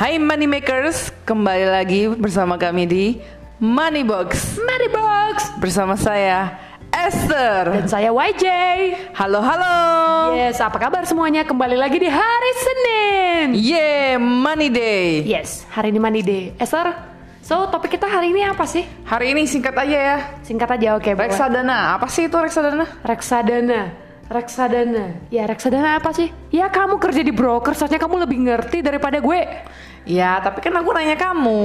Hai Money Makers, kembali lagi bersama kami di Money Box. Money Box Bersama saya Esther. dan saya YJ. Halo halo. Yes, apa kabar semuanya? Kembali lagi di hari Senin. Yeah, Money Day. Yes, hari ini Money Day. Esther, so topik kita hari ini apa sih? Hari ini singkat aja ya. Singkat aja, oke. boleh. Reksadana. Apa sih itu reksadana? Reksadana. Reksadana. Ya, reksadana apa sih? Ya, kamu kerja di broker, soalnya kamu lebih ngerti daripada gue. Ya, tapi kan aku nanya kamu.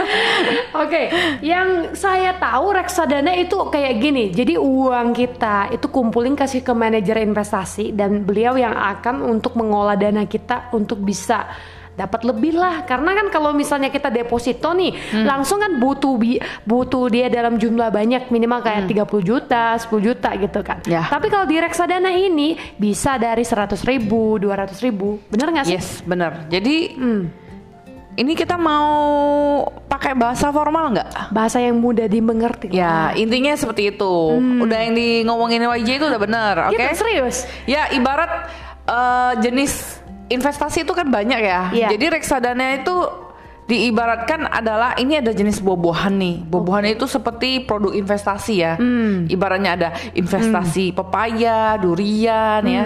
Oke, yang saya tahu reksadana itu kayak gini. Jadi uang kita itu kumpulin kasih ke manajer investasi dan beliau yang akan untuk mengolah dana kita untuk bisa dapat lebih lah. Karena kan kalau misalnya kita deposito nih, langsung kan butuh bi- butuh dia dalam jumlah banyak minimal kayak 30 juta, 10 juta gitu kan. Ya. Tapi kalau di reksadana ini bisa dari 100 ribu, 200 ribu. Bener nggak sih? yes, benar. Jadi Hmm. ini kita mau pakai bahasa formal nggak? Bahasa yang mudah dimengerti. Ya, intinya seperti itu. Udah yang di ngomongin YJ itu udah benar, oke? Gitu, serius. Ya, ibarat eh, jenis investasi itu kan banyak ya. Iya. Jadi reksadana itu diibaratkan adalah ini ada jenis buah-buahan nih. Buah-buahan itu seperti produk investasi ya. Hmm. Ibaratnya ada investasi pepaya, durian ya,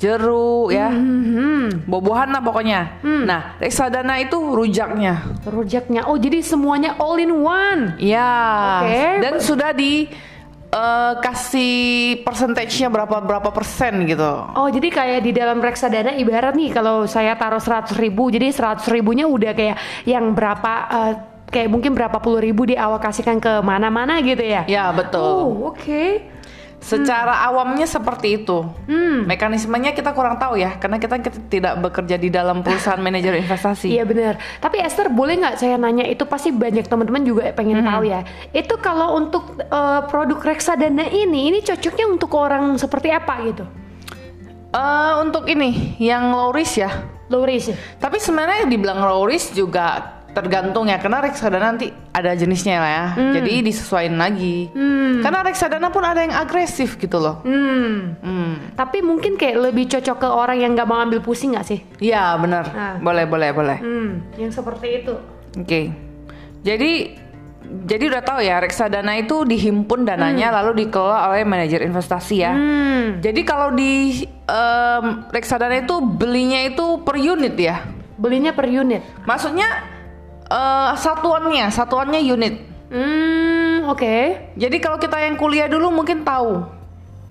jeruk ya. Hmm. Buah-buahan lah pokoknya. Nah, reksadana itu rujaknya. Rujaknya, oh jadi semuanya all in one. Ya. Oke. Dan sudah di eh, kasih persentasenya berapa berapa persen gitu. Oh jadi kayak di dalam reksadana ibarat nih kalau saya taruh 100 ribu, jadi 100 ribunya udah kayak yang berapa eh, kayak mungkin berapa puluh ribu dialokasikan ke mana-mana gitu ya? Ya betul. Oh oke. Secara awamnya seperti itu. Hmm. Mekanismenya kita kurang tahu ya, karena kita, kita tidak bekerja di dalam perusahaan manajer investasi. Iya benar. Tapi Esther boleh nggak saya nanya itu pasti banyak teman-teman juga pengen tahu ya. Itu kalau untuk eh, produk reksadana ini, ini cocoknya untuk orang seperti apa gitu? Eh, untuk ini yang low risk ya. Low risk. ya? Tapi sebenarnya dibilang low risk juga tergantung ya, karena reksadana nanti ada jenisnya lah ya. Jadi disesuaikan lagi. Karena reksadana pun ada yang agresif gitu loh. Hmm. Hmm. Tapi mungkin kayak lebih cocok ke orang yang nggak mau ambil pusing nggak sih? Iya benar. Nah. Boleh boleh boleh. Hmm, yang seperti itu. Oke. Jadi jadi udah tahu ya reksadana itu dihimpun dananya lalu dikelola oleh manajer investasi ya. Hmm, Jadi kalau di em, reksadana itu belinya itu per unit ya. belinya per unit. Maksudnya eh, satuannya, satuannya unit. Hmm, oke. Jadi kalau kita yang kuliah dulu mungkin tahu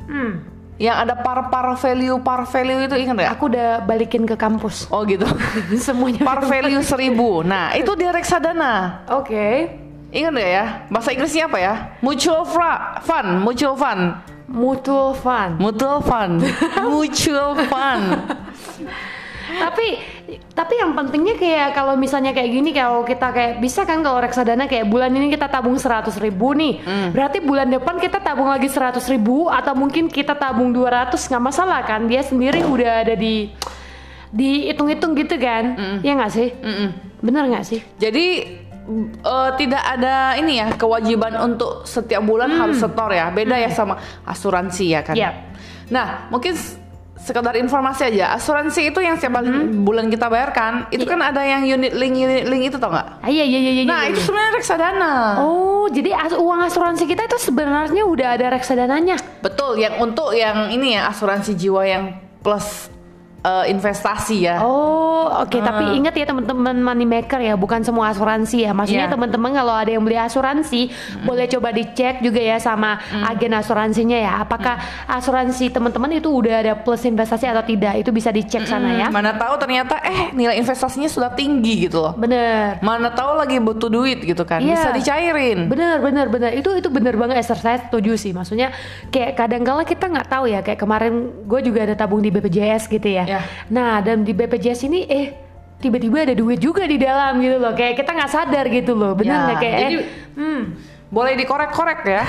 Hmm, yang ada par par value par value itu ingat nggak? aku udah balikin ke kampus. Oh gitu. Semuanya. par value seribu. Nah itu di reksadana. Oke. Ingat nggak ya? Bahasa Inggrisnya apa ya? Mutual fund, mutual fund, Mutual fund. mutual fund, mutual fund. Tapi tapi yang pentingnya kayak kalau misalnya kayak gini kalau kita kayak bisa kan kalau reksadana kayak bulan ini kita tabung 100 ribu nih. Berarti bulan depan kita tabung lagi 100 ribu atau mungkin kita tabung 200 nggak masalah kan? Dia sendiri udah ada di dihitung-hitung gitu kan? Ya nggak sih? Bener nggak sih? Jadi eh, tidak ada ini ya kewajiban untuk setiap bulan harus setor ya. Beda ya sama asuransi ya kan. Yap. Nah mungkin sekedar informasi aja. Asuransi itu yang setiap bulan kita bayarkan itu kan ada yang unit link unit link itu tau nggak? ah, iya iya iya iya Nah iya, itu iya. sebenarnya reksadana. Oh, jadi as- uang asuransi kita itu sebenarnya udah ada reksadananya. Betul, yang untuk yang ini ya asuransi jiwa yang plus eh, investasi ya. Oh, oke. Tapi ingat ya teman-teman money maker ya, bukan semua asuransi ya. Maksudnya Iya. teman-teman kalau ada yang beli asuransi, boleh coba dicek juga ya sama agen asuransinya ya. Apakah asuransi teman-teman itu udah ada plus investasi atau tidak? Itu bisa dicek sana ya. Mana tahu ternyata eh nilai investasinya sudah tinggi gitu loh. Bener. Mana tahu lagi butuh duit gitu kan, Iya. bisa dicairin. Bener bener bener itu itu bener banget Esther saya setuju sih maksudnya kayak kadang kala kita nggak tahu ya kayak kemarin gue juga ada tabung di BPJS gitu ya Ya. nah dan di BPJS ini eh tiba-tiba ada duit juga di dalam gitu loh kayak kita nggak sadar gitu loh bener Ya, nggak kayak jadi eh, hmm boleh dikorek-korek ya.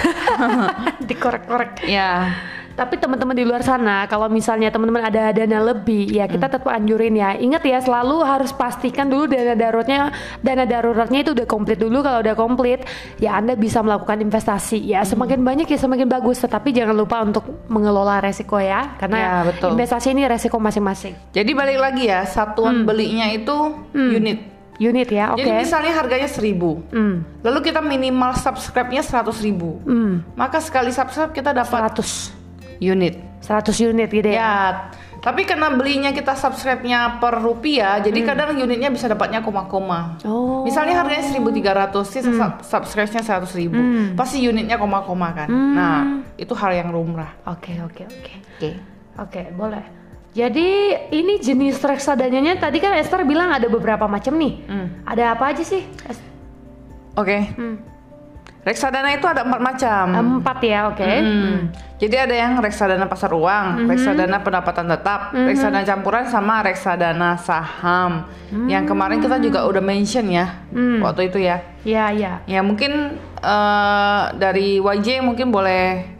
dikorek-korek ya. Tapi teman-teman di luar sana, kalau misalnya teman-teman ada dana lebih, ya kita tetap anjurin ya. Ingat ya, selalu harus pastikan dulu dana daruratnya, dana daruratnya itu udah komplit dulu. Kalau udah komplit, ya Anda bisa melakukan investasi. Ya semakin banyak ya semakin bagus. Tetapi jangan lupa untuk mengelola resiko ya, karena Ya, betul. investasi ini resiko masing-masing. Jadi balik lagi ya, satuan belinya itu unit. Unit ya, oke. Jadi misalnya harganya 1000 Hmm, Lalu kita minimal subscribe-nya 100 ribu hmm, Maka sekali subscribe kita dapat 100, unit 100 unit gitu ya. Ya, tapi karena belinya kita subscribe-nya per rupiah, jadi Hmm. kadang unitnya bisa dapatnya koma-koma. Oh. Misalnya harganya 1300, sih sub- subscribe-nya 100 ribu. Pasti unitnya koma-koma kan. Nah, itu hal yang lumrah. Oke, oke, oke. Oke. Oke, boleh. Jadi ini jenis reksadananya tadi kan Esther bilang ada beberapa macam nih. Hmm. Ada apa aja sih? Oke. Hmm. Reksadana itu ada empat macam. Empat ya, oke. Hmm. Jadi ada yang reksadana pasar uang, reksadana pendapatan tetap, reksadana campuran sama reksadana saham. Yang kemarin kita juga udah mention ya waktu itu ya. Ya, ya. Ya mungkin eh, dari YJ mungkin boleh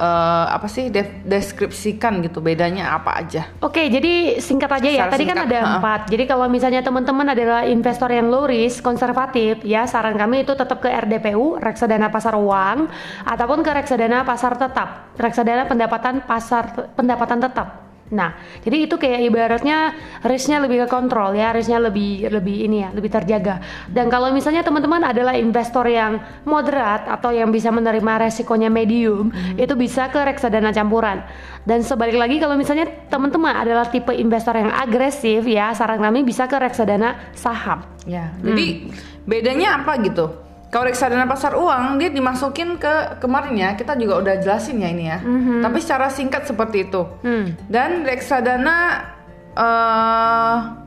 eh, apa sih de- deskripsikan gitu bedanya apa aja. Oke, jadi singkat aja ya. Tadi kan singkat, ada ha-ha. empat. Jadi kalau misalnya teman-teman adalah investor yang low risk, konservatif, ya saran kami itu tetap ke RDPU, reksadana pasar uang, ataupun ke reksadana pasar tetap, reksadana pendapatan pasar pendapatan tetap. Nah, jadi itu kayak ibaratnya risknya lebih ke kontrol ya, risknya lebih lebih ini ya, lebih terjaga. Dan kalau misalnya teman-teman adalah investor yang moderat atau yang bisa menerima resikonya medium, itu bisa ke reksadana campuran. Dan sebalik lagi kalau misalnya teman-teman adalah tipe investor yang agresif ya, saran kami bisa ke reksadana saham. Ya, jadi bedanya apa gitu? Kalau reksadana pasar uang dia dimasukin ke kemarin ya kita juga udah jelasin ya ini ya. Tapi secara singkat seperti itu. Hmm. Dan reksadana eh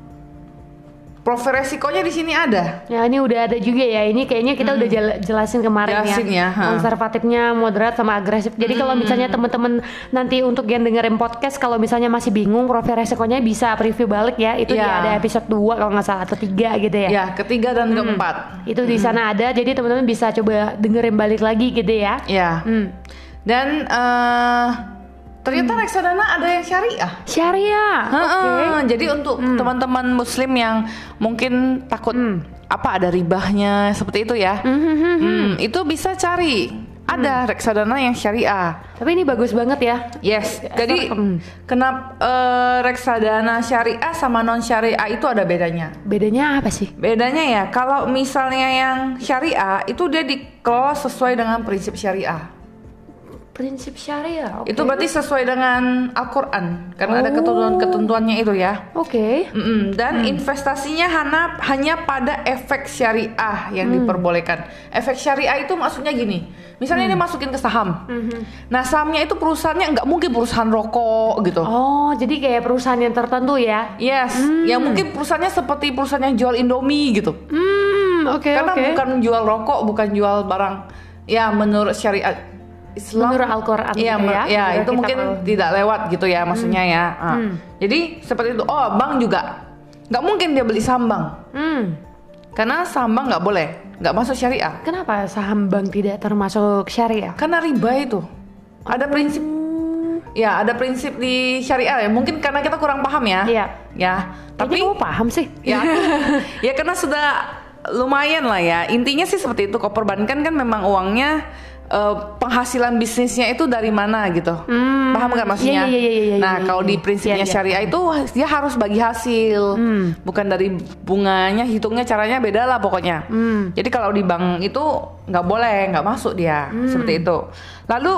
profil resikonya di sini ada. Ya ini udah ada juga ya. Ini kayaknya kita udah jel- jelasin kemarin Jelasin ya, ha. Konservatifnya, moderat sama agresif. Jadi kalau misalnya teman-teman nanti untuk yang dengerin podcast kalau misalnya masih bingung profil resikonya bisa preview balik ya. Itu Ya. ada episode 2 kalau nggak salah atau 3 gitu ya. Ya, ketiga dan keempat. Itu di sana ada. Jadi teman-teman bisa coba dengerin balik lagi gitu ya. Ya. Hmm. Dan eh ternyata reksadana ada yang syariah. Syariah. Heeh, Jadi untuk teman-teman muslim yang mungkin takut apa ada ribahnya seperti itu ya. Hmm, itu bisa cari. Ada reksadana yang syariah. Tapi ini bagus banget ya. Yes. Jadi Hmm. kenapa eh, reksadana syariah sama non syariah itu ada bedanya? Bedanya apa sih? Bedanya ya, kalau misalnya yang syariah itu dia dikelola sesuai dengan prinsip syariah. Prinsip syariah. oke. Itu berarti sesuai dengan Al-Qur'an karena ada Oh. ketentuan-ketentuannya itu ya. Oke. Mm-mm, dan investasinya hanya hanya pada efek syariah yang diperbolehkan. Efek syariah itu maksudnya gini, misalnya ini masukin ke saham. Nah sahamnya itu perusahaannya nggak mungkin perusahaan rokok gitu. Oh, jadi kayak perusahaan yang tertentu ya? Yes, yang mungkin perusahaannya seperti perusahaan yang jual Indomie gitu. Hmm, oke Karena oke. bukan jual rokok, bukan jual barang. Ya menurut syariat Islam. Menurut Al-Quran Iya, gitu ya? ya, Menurut itu mungkin Al- tidak lewat gitu ya maksudnya ya. Ah. Jadi seperti itu. Oh, bank juga nggak mungkin dia beli saham bank. Hmm, Karena saham bank nggak boleh, nggak masuk syariah. kenapa saham bank tidak termasuk syariah? Karena riba itu. Ada prinsip Ya, ada prinsip di syariah ya. Mungkin karena kita kurang paham ya. Iya. Ya, Tapi tapi kamu paham sih? ya ya karena sudah lumayan lah ya. Intinya sih seperti itu. Kok perbankan kan memang uangnya eh, penghasilan bisnisnya itu dari mana gitu. Hmm, Paham nggak maksudnya? iya, iya, iya, iya, nah, iya, kalau iya. di prinsipnya Iya, iya. syariah itu dia harus bagi hasil. Bukan dari bunganya, hitungnya caranya beda lah pokoknya. Hmm. Jadi kalau di bank itu nggak boleh, nggak masuk dia Hmm. seperti itu. Lalu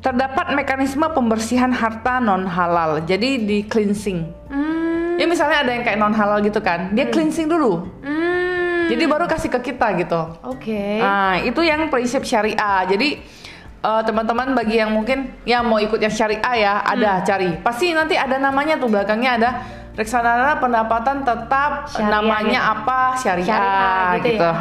terdapat mekanisme pembersihan harta non halal. Jadi di cleansing. Hmm, Ya misalnya ada yang kayak non halal gitu kan, dia cleansing dulu. hmm, Jadi baru kasih ke kita gitu. oke. Nah, itu yang prinsip syariah. Jadi eh, teman-teman bagi yang mungkin ya mau ikut yang syariah ya, ada Hmm. cari. Pasti nanti ada namanya tuh belakangnya ada reksadana pendapatan tetap Syariah namanya gitu. apa syariah, Syariah gitu gitu. ya.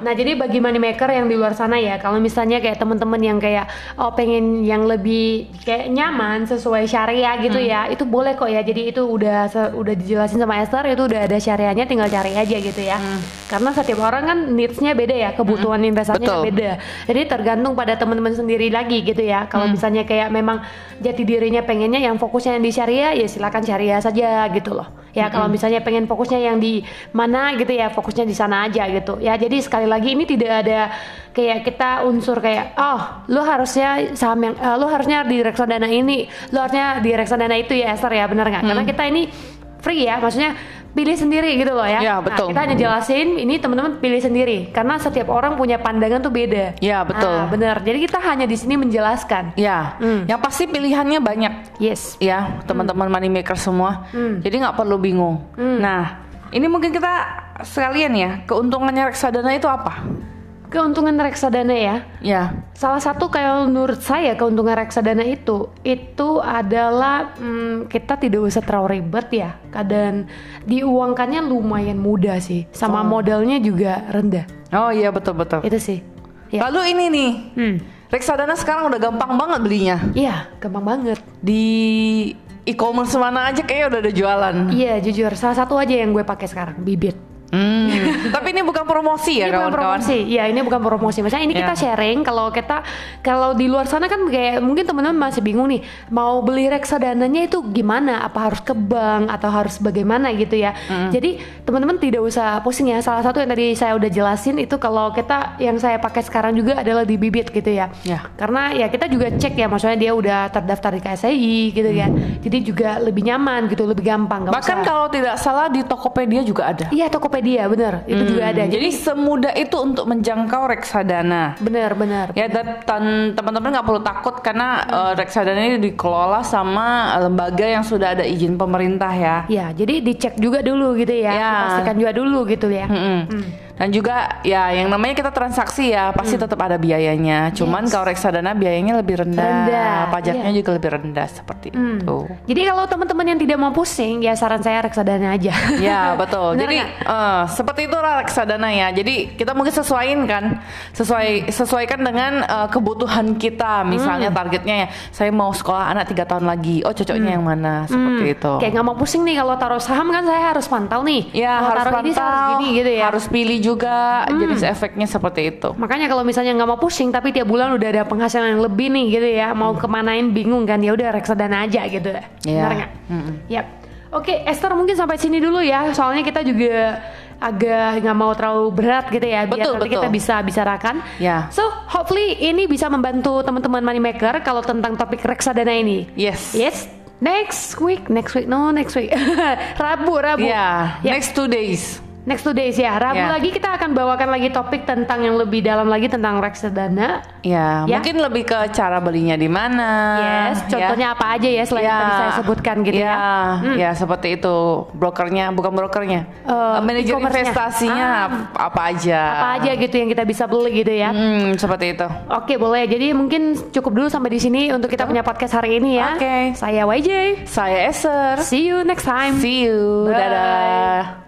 Nah jadi bagi money maker yang di luar sana ya, kalau misalnya kayak teman-teman yang kayak oh pengen yang lebih kayak nyaman sesuai syariah gitu Hmm. ya, itu boleh kok ya. Jadi itu udah udah dijelasin sama Esther, itu udah ada syariahnya, tinggal cari aja gitu ya. Karena setiap orang kan needs-nya beda ya, kebutuhan investasinya Hmm. Betul. beda. Jadi tergantung pada teman-teman sendiri lagi gitu ya. Kalau Hmm. misalnya kayak memang jati dirinya pengennya yang fokusnya yang di syariah, ya silakan syariah saja gitu loh. Ya Hmm. kalau misalnya pengen fokusnya yang di mana gitu ya, fokusnya di sana aja gitu. Ya jadi sekali lagi ini tidak ada kayak kita unsur kayak oh lu harusnya saham yang eh, lu harusnya di reksadana ini, lu harusnya di reksadana itu ya Esther ya benar nggak? Karena kita ini free ya, maksudnya pilih sendiri gitu loh ya. Ya, Nah, betul. kita hanya jelasin ini teman-teman pilih sendiri karena setiap orang punya pandangan tuh beda. Ya, betul. Ah, benar. Jadi kita hanya di sini menjelaskan. Ya, Hmm. yang pasti pilihannya banyak Yes. ya teman-teman money maker semua. Hmm. Jadi nggak perlu bingung. Nah, ini mungkin kita sekalian ya keuntungannya reksadana itu apa? Keuntungan reksadana ya. Ya, Salah satu kayak menurut saya keuntungan reksadana itu itu adalah hmm, kita tidak usah terlalu ribet ya. Dan diuangkannya lumayan mudah sih. Sama modalnya juga rendah. oh iya betul betul. Itu sih. Ya. Lalu ini nih, Hmm. reksadana sekarang udah gampang banget belinya. Iya, gampang banget. Di e-commerce mana aja kayaknya udah ada jualan. Iya, jujur salah satu aja yang gue pakai sekarang, Bibit. Hmm. Tapi ini bukan promosi ya ini bukan kawan-kawan. promosi, iya ini bukan promosi. Maksudnya ini kita Ya. sharing kalau kita kalau di luar sana kan kayak mungkin teman-teman masih bingung nih mau beli reksadananya itu gimana? Apa harus ke bank atau harus bagaimana gitu ya? Jadi teman-teman tidak usah pusing ya. Salah satu yang tadi saya udah jelasin itu kalau kita yang saya pakai sekarang juga adalah di Bibit gitu ya. Ya. Karena ya kita juga cek ya, maksudnya dia udah terdaftar di KSI gitu kan. Jadi juga lebih nyaman gitu, lebih gampang. Bahkan usah- kalau tidak salah di Tokopedia juga ada. Iya Tokopedia bener itu juga ada. Hmm, Jadi semudah itu untuk menjangkau reksadana. bener bener. Ya teman-teman nggak perlu takut karena eh, reksadana ini dikelola sama lembaga yang sudah ada izin pemerintah ya. Ya, jadi dicek juga dulu gitu ya, Ya. pastikan juga dulu gitu ya. Mm-mm. Dan juga ya yang namanya kita transaksi ya pasti tetap ada biayanya. Cuman Yes. kalau reksadana biayanya lebih rendah, Rendah, pajaknya iya. juga lebih rendah seperti Hmm. itu. Jadi kalau teman-teman yang tidak mau pusing, ya saran saya reksadana aja. Ya betul. Jadi eh, seperti itulah reksadana ya. Jadi kita mungkin sesuaiin kan, sesuai sesuaikan dengan eh, kebutuhan kita. Misalnya Hmm. targetnya ya, saya mau sekolah anak tiga tahun lagi. Oh cocoknya yang mana? Seperti Hmm, itu. Kayak nggak mau pusing nih kalau taruh saham kan saya harus pantau nih. Ya Kalau harus taruh ini saya harus pantau, gini gitu ya. harus pilih juga. Hmm. Jadi efeknya seperti itu. Makanya kalau misalnya nggak mau pusing tapi tiap bulan udah ada penghasilan yang lebih nih gitu ya, mau kemanain bingung kan ya udah reksadana aja gitu. Hmm. Iya. Benar nggak? Mm-mm. Yap. Oke, Esther mungkin sampai sini dulu ya. Soalnya kita juga agak nggak mau terlalu berat gitu ya, biar Betul, nanti betul. kita bisa bicarakan. Ya. So, hopefully ini bisa membantu teman-teman moneymaker kalau tentang topik reksadana ini. Yes. Yes. Next week, next week, no next week. Rabu, Rabu. Ya. Ya. Next two days. Next two days ya. Rabu Ya. lagi kita akan bawakan lagi topik tentang yang lebih dalam lagi tentang reksadana. Ya, Ya. mungkin lebih ke cara belinya di mana. yes. Contohnya apa aja ya selain Ya. yang tadi saya sebutkan gitu ya. Hmm. Ya, seperti itu. Brokernya, bukan brokernya. Eh, Manajer investasinya Ah. ap- apa aja. Apa aja gitu yang kita bisa beli gitu ya. Hmm, seperti itu. Oke boleh. Jadi mungkin cukup dulu sampai di sini untuk kita punya podcast hari ini ya. Oke. Saya YJ. Saya Eser. See you next time. See you. Bye. Dadah.